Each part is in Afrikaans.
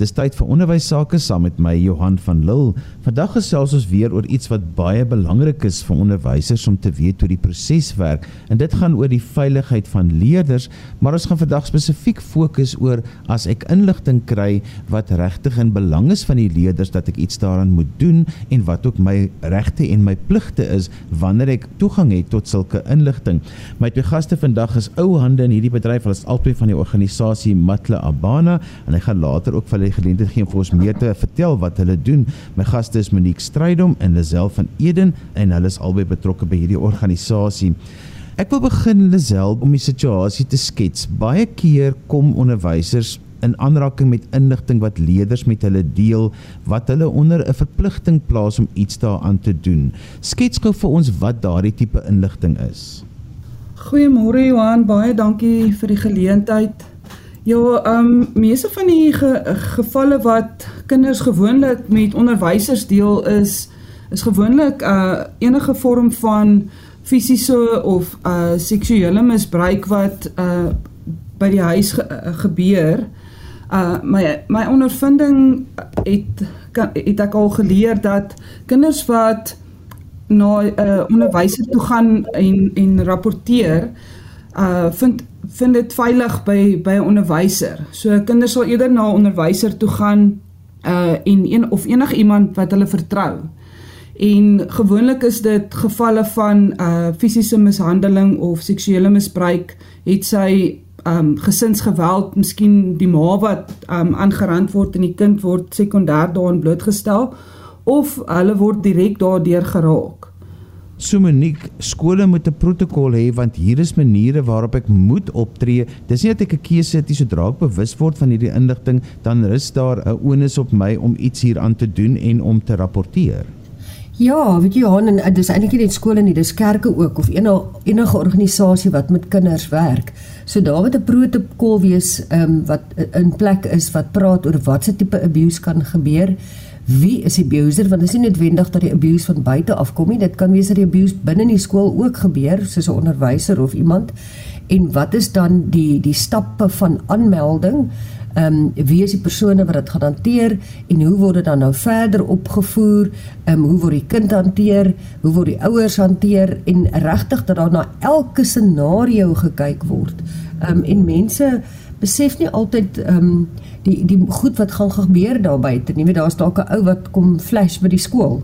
Dis tyd vir onderwys sake saam met my Johan van Lille. Vandag gesels ons weer oor iets wat baie belangrik is vir onderwysers om te weet hoe die proses werk. En dit gaan oor die veiligheid van leerders, maar ons gaan vandag spesifiek fokus oor as ek inligting kry wat regtig in belang is van die leerders dat ek iets daaraan moet doen en wat ook my regte en my pligte is wanneer ek toegang het tot sulke inligting. My twee gaste vandag is ou hande in hierdie bedryf. Hulle is albei van die organisasie Matle Abana en ek gaan later ook vir die geleentheid gee om vir ons meer te vertel wat hulle doen. My gaste is Monique Strydom en Lisel van Eden en hulle is albei betrokke by hierdie organisasie. Ek wil begin Lisel om die situasie te skets. Baie keer kom onderwysers in aanraking met inligting wat leerders met hulle deel wat hulle onder 'n verpligting plaas om iets daaraan te doen. Skets gou vir ons wat daardie tipe inligting is. Goeiemôre Johan, baie dankie vir die geleentheid. Ja, ehm um, meeste van die ge gevalle wat kinders gewoonlik met onderwysers deel is is gewoonlik uh enige vorm van fisiese of uh seksuele misbruik wat uh by die huis ge gebeur. Uh my my ondervinding het het ek al geleer dat kinders wat na 'n uh, onderwyser toe gaan en en rapporteer uh vind vind dit veilig by by 'n onderwyser. So kinders sal eerder na 'n onderwyser toe gaan uh en een of enig iemand wat hulle vertrou. En gewoonlik is dit gevalle van uh fisiese mishandeling of seksuele misbruik, het sy um gesinsgeweld, miskien die ma wat um aangerand word en die kind word sekondêr daarin blootgestel of hulle word direk daardeur geraak. So Monique, skole moet 'n protokol hê want hier is maniere waarop ek moet optree. Dis nie dat ek 'n keuse het nie sodra ek bewus word van hierdie inligting, dan rus daar 'n onus op my om iets hieraan te doen en om te rapporteer. Ja, weet jy Johan, en dis eintlik nie net skole nie, dis kerke ook of enige enige organisasie wat met kinders werk. So daar moet 'n protokol wees ehm um, wat in plek is wat praat oor watse tipe abuse kan gebeur wie is die abuser? Want dit is nie noodwendig dat die abuse van buite afkom nie. Dit kan wees dat die abuse binne in die skool ook gebeur soos 'n onderwyser of iemand. En wat is dan die die stappe van aanmelding? Ehm um, wie is die persone wat dit gaan hanteer? En hoe word dit dan nou verder opgevoer? Ehm um, hoe word die kind hanteer? Hoe word die ouers hanteer? En regtig dat daar na elke scenario gekyk word. Ehm um, en mense besef nie altyd ehm um, die die goed wat gaan gebeur daar buite. Jy weet daar's dalk 'n ou wat kom flash by die skool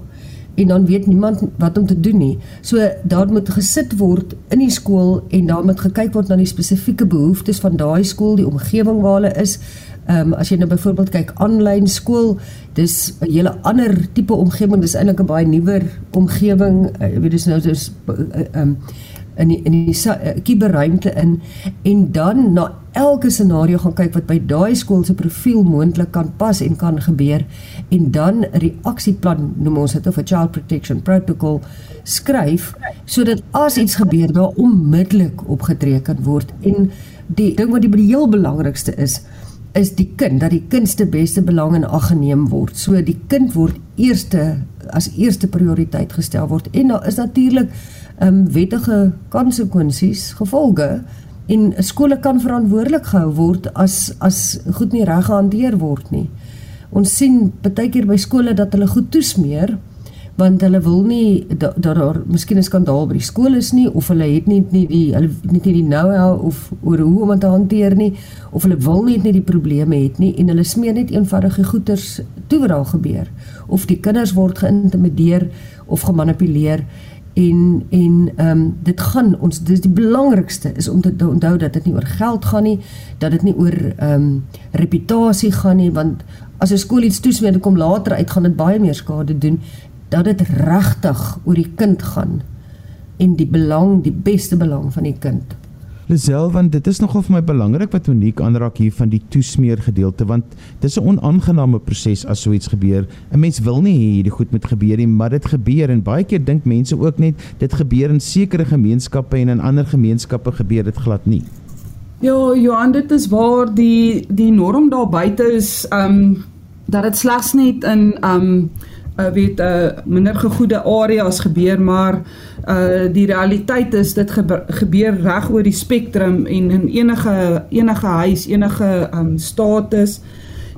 en dan weet niemand wat om te doen nie. So daar moet gesit word in die skool en daar moet gekyk word na die spesifieke behoeftes van daai skool, die omgewing waar hulle is. Ehm um, as jy nou byvoorbeeld kyk aanlyn skool, dis 'n hele ander tipe omgewing, dis eintlik 'n baie nuwer omgewing. Jy uh, weet dis nou dis ehm uh, um, in die, in die uh, kuberruimte in en dan na elke scenario gaan kyk wat by daai skool se profiel moontlik kan pas en kan gebeur en dan 'n reaksieplan noem ons dit of 'n child protection protocol skryf sodat as iets gebeur daar onmiddellik opgetree kan word en die ding wat die heel belangrikste is is die kind dat die kind se beste belang in ag geneem word. So die kind word eerste as eerste prioriteit gestel word en daar is natuurlik ehm um, wettige konsekwensies, gevolge en skole kan verantwoordelik gehou word as as goed nie reg gehanteer word nie. Ons sien baie keer by skole dat hulle goed toesmeer want hulle wil nie dat da, daar miskien 'n skandaal by die skool is nie of hulle het nie nie die hulle net nie die know-how of oor hoe om dit te hanteer nie of hulle wil net nie die probleme het nie en hulle smeer net eenvoudige goeters toe wat daar gebeur. Of die kinders word geïntimideer of gemanipuleer en en ehm um, dit gaan ons dis die belangrikste is om te onthou dat dit nie oor geld gaan nie, dat dit nie oor ehm um, reputasie gaan nie want as 'n skool iets toesmeer en kom later uit gaan dit baie meer skade doen dat dit regtig oor die kind gaan en die belang, die beste belang van die kind. Lisel want dit is nogal vir my belangrik wat uniek aanraak hier van die toesmeer gedeelte want dit is 'n onaangename proses as so iets gebeur. 'n Mens wil nie hê hierdie goed moet gebeur nie, maar dit gebeur en baie keer dink mense ook net dit gebeur in sekere gemeenskappe en in ander gemeenskappe gebeur dit glad nie. Ja, Johan, dit is waar die die norm daar buite is um dat dit slegs net in um uh, weet uh, minder gegoede areas gebeur maar uh die realiteit is dit gebe gebeur reg oor die spektrum en in enige enige huis enige um status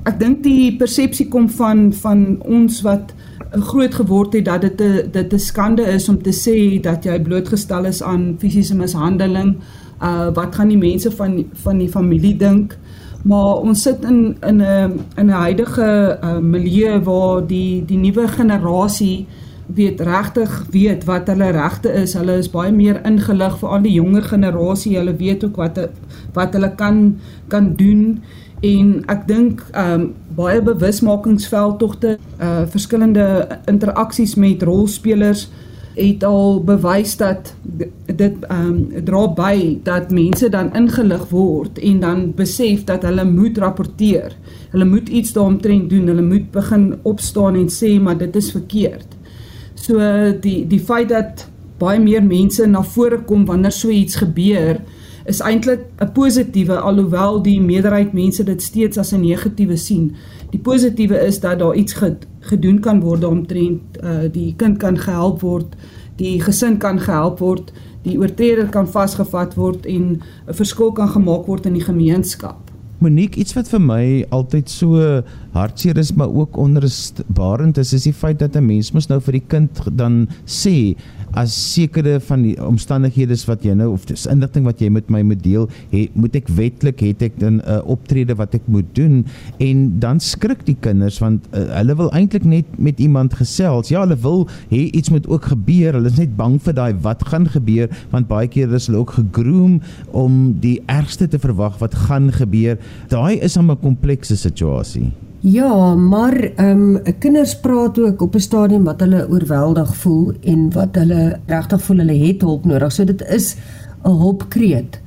ek dink die persepsie kom van van ons wat groot geword het dat dit 'n dit 'n skande is om te sê dat jy blootgestel is aan fisiese mishandeling. Uh wat gaan die mense van van die familie dink? Maar ons sit in in 'n in 'n huidige uh, milieu waar die die nuwe generasie weet regtig weet wat hulle regte is. Hulle is baie meer ingelig vir al die jonger generasie. Hulle weet ook wat wat hulle kan kan doen en ek dink um, baie bewusmakingsveldtogte uh verskillende interaksies met rolspelers het al bewys dat dit ehm um, dra by dat mense dan ingelig word en dan besef dat hulle moet rapporteer. Hulle moet iets daaromtrent doen. Hulle moet begin opstaan en sê maar dit is verkeerd. So die die feit dat baie meer mense na vore kom wanneer so iets gebeur, is eintlik 'n positiewe alhoewel die meerderheid mense dit steeds as 'n negatiewe sien. Die positiewe is dat daar iets gedoen kan word omtrent uh, die kind kan gehelp word, die gesin kan gehelp word, die oortreder kan vasgevat word en 'n verskil kan gemaak word in die gemeenskap. Monique, iets wat vir my altyd so hartseer is, maar ook onrusbarend is, is die feit dat 'n mens mos nou vir die kind dan sê as sekere van die omstandighede wat jy nou of dis inligting wat jy met my moet deel, het, moet ek wetlik het ek dan 'n uh, optrede wat ek moet doen en dan skrik die kinders want uh, hulle wil eintlik net met iemand gesels. Ja, hulle wil hê iets moet ook gebeur. Hulle is net bang vir daai wat gaan gebeur want baie keer is hulle ook gegroom om die ergste te verwag wat gaan gebeur. Daai is 'n komplekse situasie. Ja, maar ehm um, kinders praat ook op 'n stadium wat hulle oorweldig voel en wat hulle regtig voel hulle het hulp nodig. So dit is 'n hulpkreet.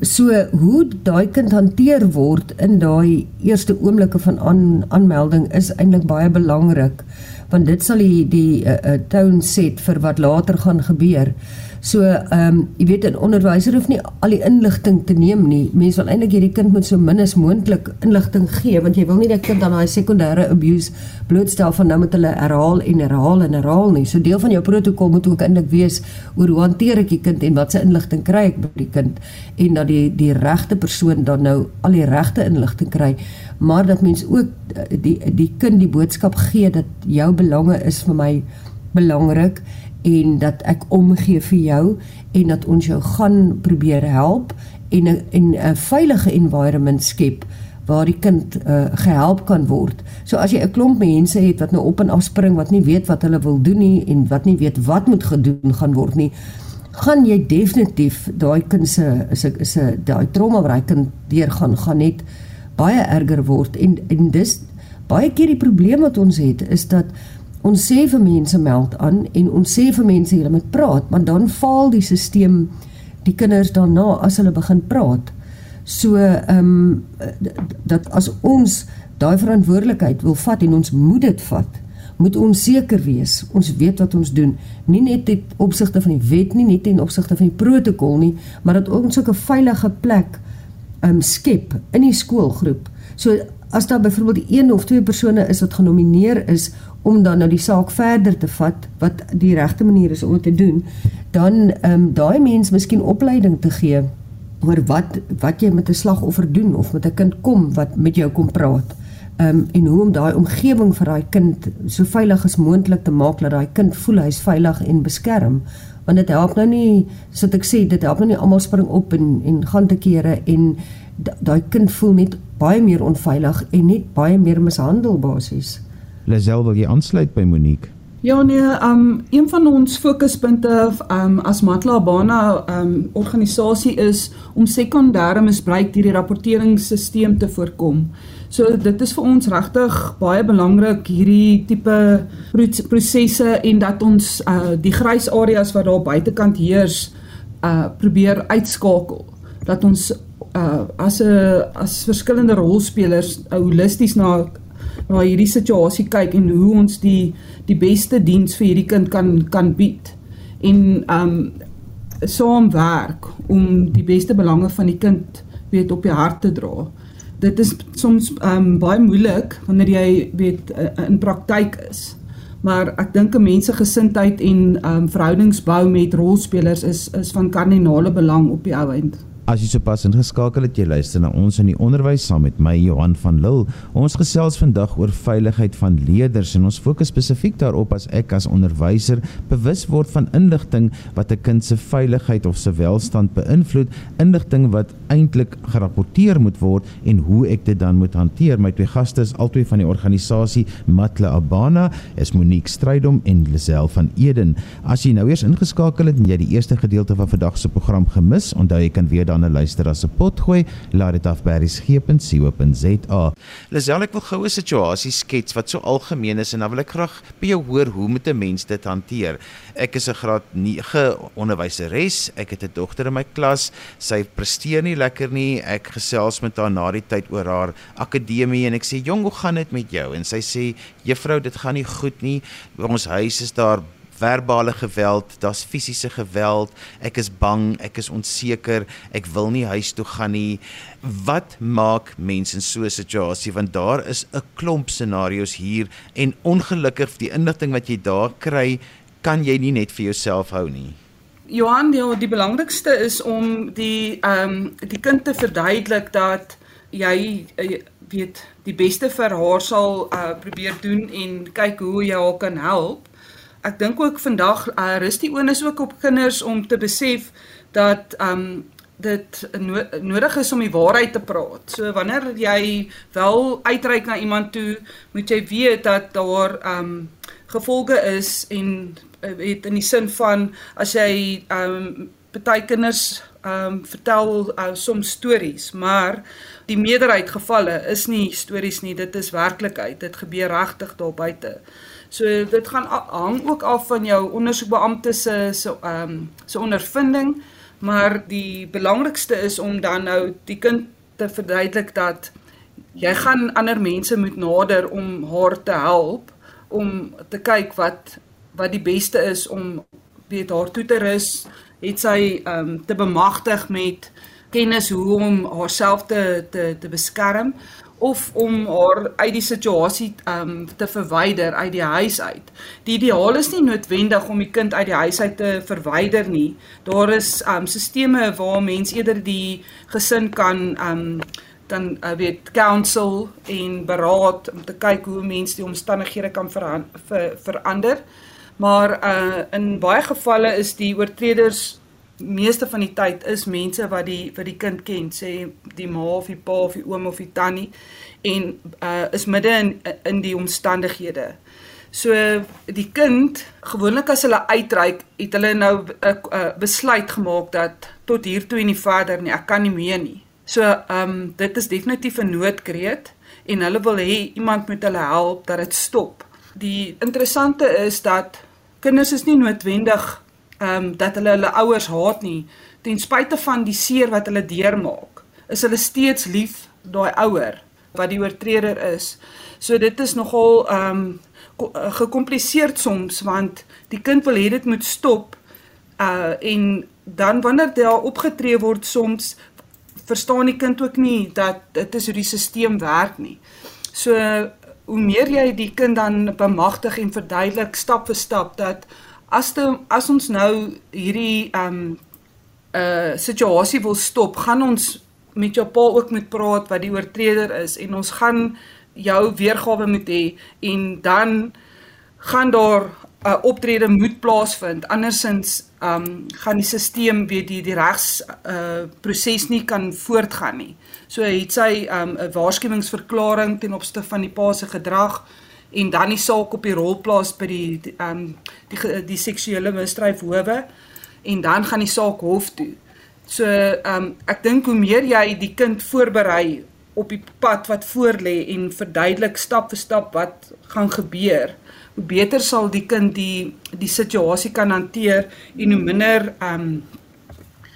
So hoe daai kind hanteer word in daai eerste oomblikke van aan, aanmelding is eintlik baie belangrik want dit sal die die 'n uh, uh, tone set vir wat later gaan gebeur. So ehm um, jy weet 'n onderwyser hoef nie al die inligting te neem nie. Mense wil eintlik hierdie kind met so min as moontlik inligting gee want jy wil nie dat kind aan daai sekondêre abuse blootstel van nou met hulle herhaal en herhaal en herhaal nie. So deel van jou protokol moet ook eintlik wees oor hoe hanteer ek die kind en watse inligting kry ek by die kind en dat die die regte persoon dan nou al die regte inligting kry, maar dat mens ook die die kind die boodskap gee dat jou belange is vir my belangrik en dat ek omgee vir jou en dat ons jou gaan probeer help en en 'n veilige environment skep waar die kind uh, gehelp kan word. So as jy 'n klomp mense het wat nou op en af spring wat nie weet wat hulle wil doen nie en wat nie weet wat moet gedoen gaan word nie, gaan jy definitief daai kind se is 'n is 'n daai trauma wat hy kan deurgaan gaan net baie erger word en en dis baie keer die probleem wat ons het is dat ons sê vir mense meld aan en ons sê vir mense hulle moet praat, maar dan faal die stelsel die kinders daarna as hulle begin praat. So ehm um, dat as ons daai verantwoordelikheid wil vat en ons moet dit vat, moet ons seker wees ons weet wat ons doen, nie net ten opsigte van die wet nie, nie ten opsigte van die protokol nie, maar dat ons ook 'n veilige plek ehm um, skep in die skoolgroep. So as daar byvoorbeeld een of twee persone is wat genomineer is om dan nou die saak verder te vat wat die regte manier is om te doen, dan ehm um, daai mens miskien opleiding te gee oor wat wat jy met 'n slagoffer doen of met 'n kind kom wat met jou kom praat. Ehm um, en hoe om daai omgewing vir daai kind so veilig as moontlik te maak dat daai kind voel hy's veilig en beskerm. Want dit help nou nie, soos ek sê, dit help nou nie almal spring op en en gaan te kere en daai kind voel net baie meer onveilig en net baie meer mishandel basies. Lazel wil jy aansluit by Monique? Ja nee, um een van ons fokuspunte um as Matlabana um organisasie is om sekondêre misbruik deur die rapporteringsstelsel te voorkom. So dit is vir ons regtig baie belangrik hierdie tipe prosesse en dat ons uh die grys areas wat daar buitekant heers uh probeer uitskakel. Dat ons uh as 'n as verskillende rolspelers uh, holisties na na hierdie situasie kyk en hoe ons die die beste diens vir hierdie kind kan kan bied en um saamwerk om die beste belange van die kind weet op die hart te dra. Dit is soms um baie moeilik wanneer jy weet in praktyk is. Maar ek dink 'n mense gesindheid en um verhoudingsbou met rolspelers is is van kardinale belang op die ou end. As jy sopas ingeskakel het, jy luister na ons in die onderwys saam met my Johan van Lille. Ons gesels vandag oor veiligheid van leerders en ons fokus spesifiek daarop as ek as onderwyser bewus word van inligting wat 'n kind se veiligheid of se welstand beïnvloed, inligting wat eintlik gerapporteer moet word en hoe ek dit dan moet hanteer. My twee gaste is albei van die organisasie Matle Abana, is Monique Strydom en Lisel van Eden. As jy nou eers ingeskakel het en jy die eerste gedeelte van vandag se program gemis, onthou jy kan weer dan 'n luister as 'n pot gooi, laat dit af by resgep.co.za. Lisel, ek wil gou 'n situasie skets wat so algemeen is en dan wil ek graag by jou hoor hoe moet 'n mens dit hanteer? Ek is 'n graad 9 onderwyseres, ek het 'n dogter in my klas, sy presteer nie lekker nie. Ek gesels met haar na die tyd oor haar akademie en ek sê, "Jong, hoe gaan dit met jou?" En sy sê, "Juffrou, dit gaan nie goed nie. Ons huis is daar verbale geweld, daar's fisiese geweld. Ek is bang, ek is onseker, ek wil nie huis toe gaan nie. Wat maak mense in so 'n situasie want daar is 'n klomp scenario's hier en ongelukkig die inligting wat jy daar kry, kan jy nie net vir jouself hou nie. Johan, ja, die belangrikste is om die ehm um, die kind te verduidelik dat jy uh, weet die beste vir haar sal uh, probeer doen en kyk hoe jy haar kan help ek dink ook vandag uh, rus die onus ook op kinders om te besef dat um dit no nodig is om die waarheid te praat. So wanneer jy wel uitreik na iemand toe, moet jy weet dat daar um gevolge is en uh, het in die sin van as jy um party kinders um vertel uh, soms stories, maar die meerderheid gevalle is nie stories nie, dit is werklikheid. Dit gebeur regtig daar buite. So dit gaan hang ook af van jou ondersoekbeampte se se ehm um, se ondervinding, maar die belangrikste is om dan nou die kind te verduidelik dat jy gaan ander mense moet nader om haar te help om te kyk wat wat die beste is om weet haar toe te rus, het sy ehm um, te bemagtig met kennis hoe om haarself te te te beskerm of om haar uit die situasie um te verwyder uit die huis uit. Die ideaal is nie noodwendig om die kind uit die huis uit te verwyder nie. Daar is um sisteme waar mens eerder die gesin kan um dan uh, weet counsel en beraad om te kyk hoe mense die omstandighede kan ver, ver, verander. Maar uh in baie gevalle is die oortreders meeste van die tyd is mense wat die wat die kind ken, sê die ma of die pa of die oom of die tannie en uh is midde in in die omstandighede. So die kind, gewoonlik as hulle uitreik, het hulle nou 'n uh, uh, besluit gemaak dat tot hier toe en nie verder nie, ek kan nie meer nie. So um dit is definitief 'n noodkreet en hulle wil hê iemand moet hulle help dat dit stop. Die interessante is dat kinders is nie noodwendig ehm um, dat hulle hulle ouers haat nie. Ten spyte van die seer wat hulle deurmaak is hulle steeds lief daai ouer wat die oortreder is. So dit is nogal ehm um, gekompliseerd soms want die kind wil hê dit moet stop uh en dan wanneer daar opgetree word soms verstaan die kind ook nie dat dit is hoe die stelsel werk nie. So hoe meer jy die kind dan bemagtig en verduidelik stap vir stap dat as te, as ons nou hierdie ehm um, uh situasie wil stop, gaan ons met jou pa ook moet praat wat die oortreder is en ons gaan jou weergawe moet hê en dan gaan daar 'n uh, optrede moet plaasvind. Andersins ehm um, gaan die stelsel weer die die regs uh proses nie kan voortgaan nie. So het sy ehm um, 'n waarskuwingsverklaring ten opsigte van die pa se gedrag en dan die saak op die rolplaas by die ehm um, die, die, die seksuele misdryf howe en dan gaan die saak hof toe. So ehm um, ek dink hoe meer jy die kind voorberei op die pad wat voorlê en verduidelik stap vir stap wat gaan gebeur, hoe beter sal die kind die die situasie kan hanteer en hoe minder ehm um,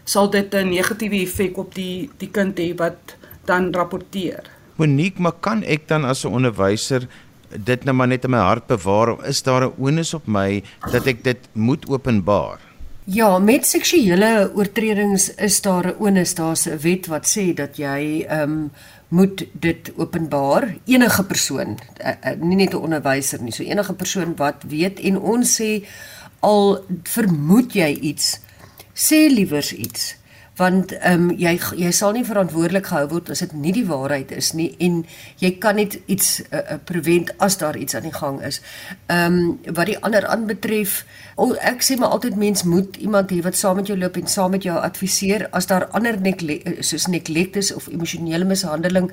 sal dit 'n negatiewe effek op die die kind hê wat dan rapporteer. Monique, maar kan ek dan as 'n onderwyser dit nou maar net in my hart bewaar is daar 'n onus op my dat ek dit moet openbaar? Ja, met seksuele oortredings is daar 'n onus, daar's 'n wet wat sê dat jy ehm um, moet dit openbaar. Enige persoon, uh, uh, nie net 'n onderwyser nie, so enige persoon wat weet en ons sê al vermoed jy iets, sê liewers iets want ehm um, jy jy sal nie verantwoordelik gehou word as dit nie die waarheid is nie en jy kan net iets uh, uh, prevent as daar iets aan die gang is. Ehm um, wat die ander aanbetref, oh, ek sê maar altyd mens moet iemand hê wat saam met jou loop en saam met jou adviseer as daar ander nek soos neglektes of emosionele mishandeling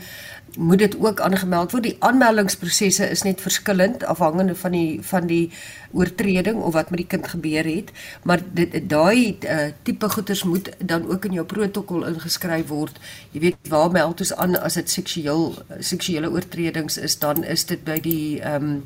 moet dit ook aangemeld word. Die aanmeldingsprosesse is net verskillend afhangende van die van die oortreding of wat met die kind gebeur het, maar dit daai uh, tipe goeders moet dan ook in jou protokol ingeskryf word. Jy weet waar meld ons aan as dit seksueel seksuele oortredings is, dan is dit by die ehm um,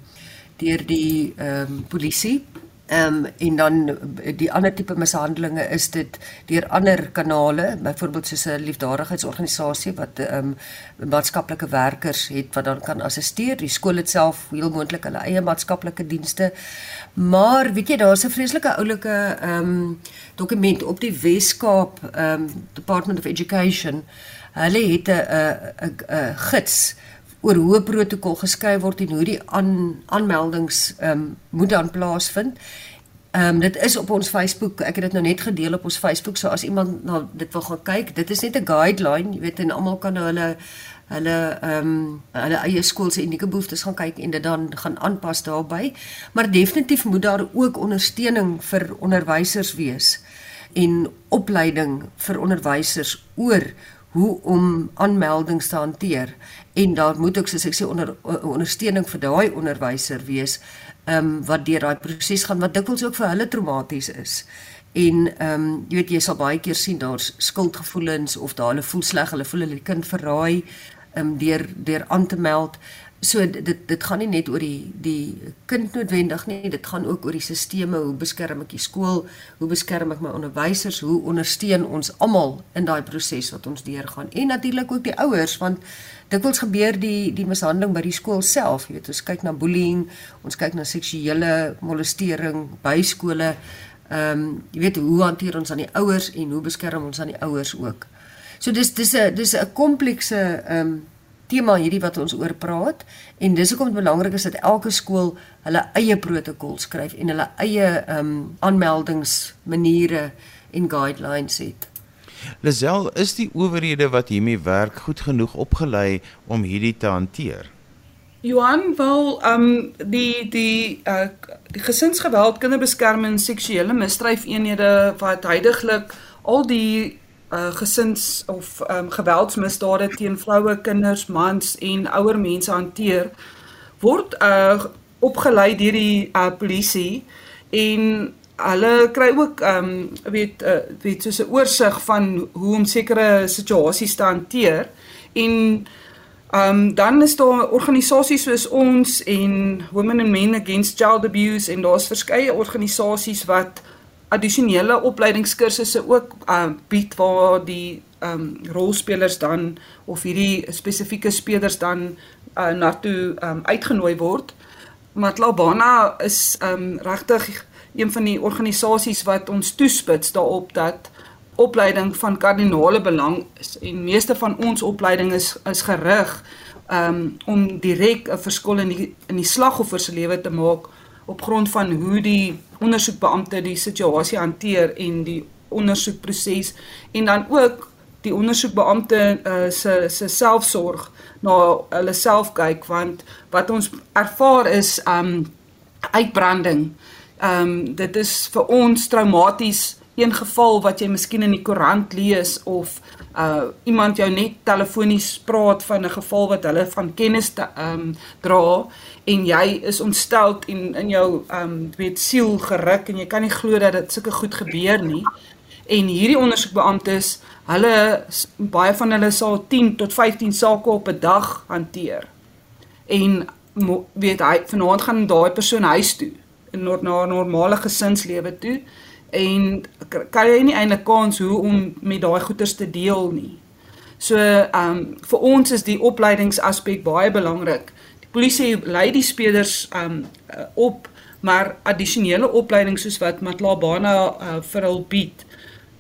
deur die ehm um, polisie Ehm um, en dan die ander tipe mishandelinge is dit deur ander kanale, byvoorbeeld soos 'n liefdadigheidsorganisasie wat ehm um, maatskaplike werkers het wat dan kan assisteer. Die skool itself heel moontlik hulle eie maatskaplike dienste. Maar weet jy, daar's 'n vreeslike oulike ehm um, dokument op die Wes-Kaap ehm um, Department of Education. Hulle het 'n 'n 'n gids oor hoe protokol geskryf word en hoe die aan, aanmeldings ehm um, moet dan plaasvind. Ehm um, dit is op ons Facebook. Ek het dit nou net gedeel op ons Facebook. So as iemand nou dit wil gaan kyk, dit is net 'n guideline, jy weet en almal kan nou hulle hulle ehm um, hulle eie skool se unieke behoeftes gaan kyk en dit dan gaan aanpas daarbey. Maar definitief moet daar ook ondersteuning vir onderwysers wees en opleiding vir onderwysers oor hoe om aanmeldings te hanteer en daar moet ook soos ek sê onder ondersteuning vir daai onderwyser wees ehm um, wat deur daai proses gaan wat dikwels ook vir hulle traumaties is. En ehm um, jy weet jy sal baie keer sien daar's skuldgevoelens of daar hulle voel sleg, hulle voel hulle kind verraai ehm um, deur deur aan te meld. So dit dit gaan nie net oor die die kind noodwendig nie, dit gaan ook oor die sisteme, hoe beskerm ek die skool, hoe beskerm ek my onderwysers, hoe ondersteun ons almal in daai proses wat ons deurgaan en natuurlik ook die ouers want dikwels gebeur die die mishandeling by die skool self, jy weet, ons kyk na bullying, ons kyk na seksuele molestering by skole. Ehm um, jy weet hoe hanteer ons aan die ouers en hoe beskerm ons aan die ouers ook. So dis dis 'n dis 'n komplekse ehm um, tema hierdie wat ons oor praat en dis hoekom dit belangrik is dat elke skool hulle eie protokol skryf en hulle eie ehm um, aanmeldingsmaniere en guidelines het. Lisel, is die owerhede wat hiermee werk goed genoeg opgelei om hierdie te hanteer? Johan wil ehm um, die die uh die gesinsgeweld, kinderbeskerming, seksuele misdryfeenhede wat heidaglik al die uh gesins of um, geweldsmisdade teen vroue, kinders, mans en ouer mense hanteer word uh opgelei deur die uh polisie en hulle kry ook um, weet uh, weet soos 'n oorsig van hoe om sekere situasies te hanteer en um, dan is daar organisasies soos ons en Women and Men Against Child Abuse en daar's verskeie organisasies wat addisionele opleidingskursusse ook uh bied waar die ehm um, rolspelers dan of hierdie spesifieke spelers dan uh na toe ehm um, uitgenooi word. Matlabana is ehm um, regtig een van die organisasies wat ons toespits daarop dat opleiding van kardinale belang is en meeste van ons opleiding is is gerig um, om direk 'n verskil in die in die slagoffer se lewe te maak op grond van hoe die ondersoekbeampte die situasie hanteer en die ondersoekproses en dan ook die ondersoekbeampte uh, se se selfsorg na hulle self kyk want wat ons ervaar is um uitbranding. Um dit is vir ons traumaties een geval wat jy miskien in die koerant lees of uh iemand jou net telefonies praat van 'n geval wat hulle van kennis te um dra en jy is ontstel en in jou um weet siel geruk en jy kan nie glo dat dit sulke goed gebeur nie. En hierdie ondersoekbeamptes, hulle baie van hulle sal 10 tot 15 sake op 'n dag hanteer. En weet hy vanaand gaan daai persoon huis toe in 'n normale gesinslewe toe en kan jy nie eintlik kans hoe om met daai goeters te deel nie. So ehm um, vir ons is die opleidingsaspek baie belangrik. Die polisie lei die spelers ehm um, op maar addisionele opleiding soos wat Matlabana uh, vir hul bied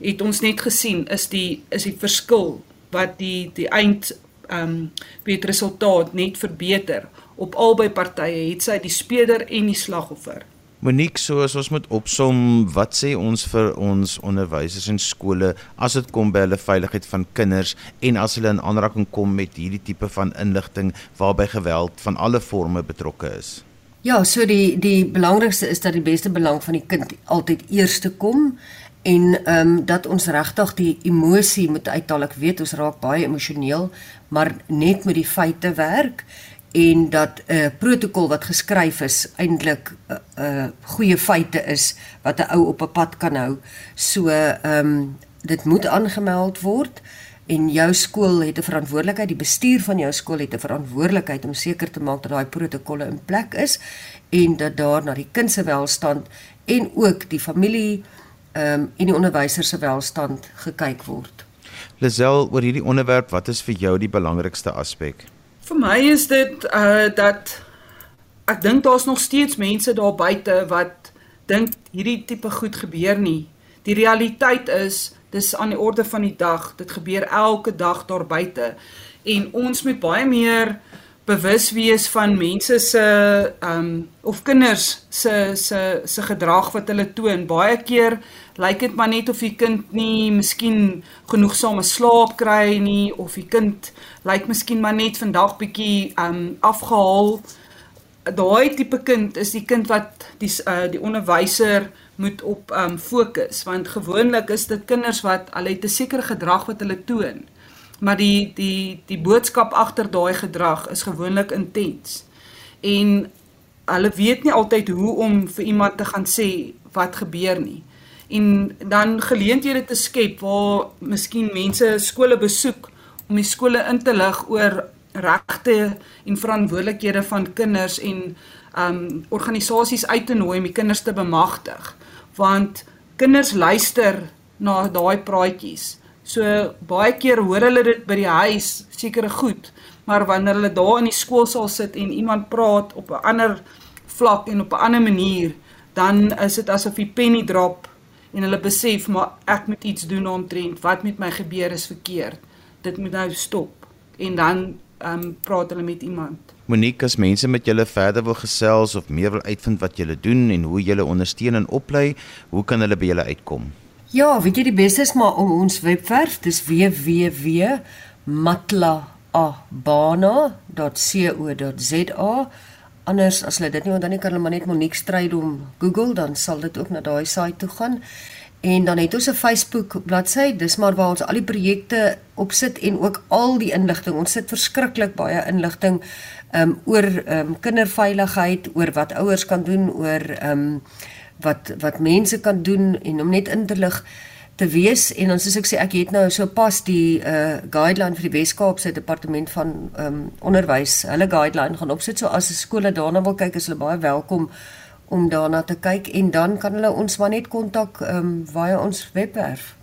het ons net gesien is die is die verskil wat die die eind ehm um, weet resultaat net verbeter op albei partye het sy die speler en die slagoffer. Monique, so as ons moet opsom, wat sê ons vir ons onderwysers en skole as dit kom by hulle veiligheid van kinders en as hulle in aanraking kom met hierdie tipe van inligting waarby geweld van alle forme betrokke is? Ja, so die die belangrikste is dat die beste belang van die kind altyd eerste kom en ehm um, dat ons regtig die emosie moet uithaal. Ek weet ons raak baie emosioneel, maar net met die feite werk en dat 'n uh, protokol wat geskryf is eintlik 'n uh, uh, goeie feite is wat 'n ou op 'n pad kan hou. So ehm um, dit moet aangemeld word en jou skool het 'n verantwoordelikheid, die bestuur van jou skool het 'n verantwoordelikheid om seker te maak dat daai protokolle in plek is en dat daar na die kind se welstand en ook die familie ehm um, en die onderwysers se welstand gekyk word. Lisel, oor hierdie onderwerp, wat is vir jou die belangrikste aspek? Vir my is dit uh dat ek dink daar's nog steeds mense daar buite wat dink hierdie tipe goed gebeur nie. Die realiteit is dis aan die orde van die dag. Dit gebeur elke dag daar buite. En ons moet baie meer bewus wees van mense se ehm um, of kinders se se se gedrag wat hulle toon. Baie keer lyk dit maar net of die kind nie miskien genoegsame slaap kry nie of die kind lyk miskien maar net vandag bietjie ehm um, afgehaal. Daai tipe kind is die kind wat die uh, die onderwyser moet op ehm um, fokus want gewoonlik is dit kinders wat al het 'n sekere gedrag wat hulle toon. Maar die die die boodskap agter daai gedrag is gewoonlik intens. En hulle weet nie altyd hoe om vir iemand te gaan sê wat gebeur nie. En dan geleenthede te skep waar miskien mense skole besoek om die skole in te lig oor regte en verantwoordelikhede van kinders en um organisasies uit te nooi om die kinders te bemagtig want kinders luister na daai praatjies. So baie keer hoor hulle dit by die huis, sekere goed, maar wanneer hulle daar in die skool sal sit en iemand praat op 'n ander vlak en op 'n ander manier, dan is dit asof die penny drop en hulle besef maar ek moet iets doen omtrent wat met my gebeur is verkeerd. Dit moet nou stop. En dan ehm um, praat hulle met iemand. Monique, as mense met julle verder wil gesels of meer wil uitvind wat julle doen en hoe julle ondersteun en oplei, hoe kan hulle by julle uitkom? Ja, weet jy die beste is maar om ons webwerf, dis www.matlaabana.co.za. Anders as hulle dit nie onthou nie, kan hulle maar net Monique stryd om Google, dan sal dit ook na daai site toe gaan. En dan het ons 'n Facebook bladsy, dis maar waar ons al die projekte opsit en ook al die inligting. Ons sit verskriklik baie inligting um oor um kinderveiligheid, oor wat ouers kan doen, oor um wat wat mense kan doen en om net in te lig te wees en dan soos ek sê ek het nou so pas die uh guideline vir die Wes-Kaapse departement van um onderwys, hulle guideline gaan opsit so as 'n skole daarna wil kyk, is hulle baie welkom om daarna te kyk en dan kan hulle ons maar net kontak ehm um, via ons webwerf.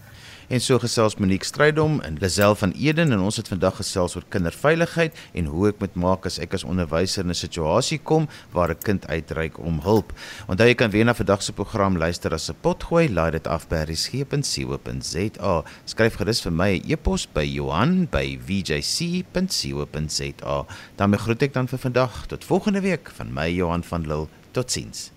En so gesels Monique Strydom en Lisel van Eden en ons het vandag gesels oor kinderveiligheid en hoe ek moet maak as ek as onderwyser in 'n situasie kom waar 'n kind uitreik om hulp. Onthou jy kan weer na vandag se program luister as 'n potgooi, laai dit af by resgep.co.za. Skryf gerus vir my 'n e e-pos by Johan@vjc.co.za. Dan groet ek dan vir vandag tot volgende week van my Johan van Lille. Totsiens.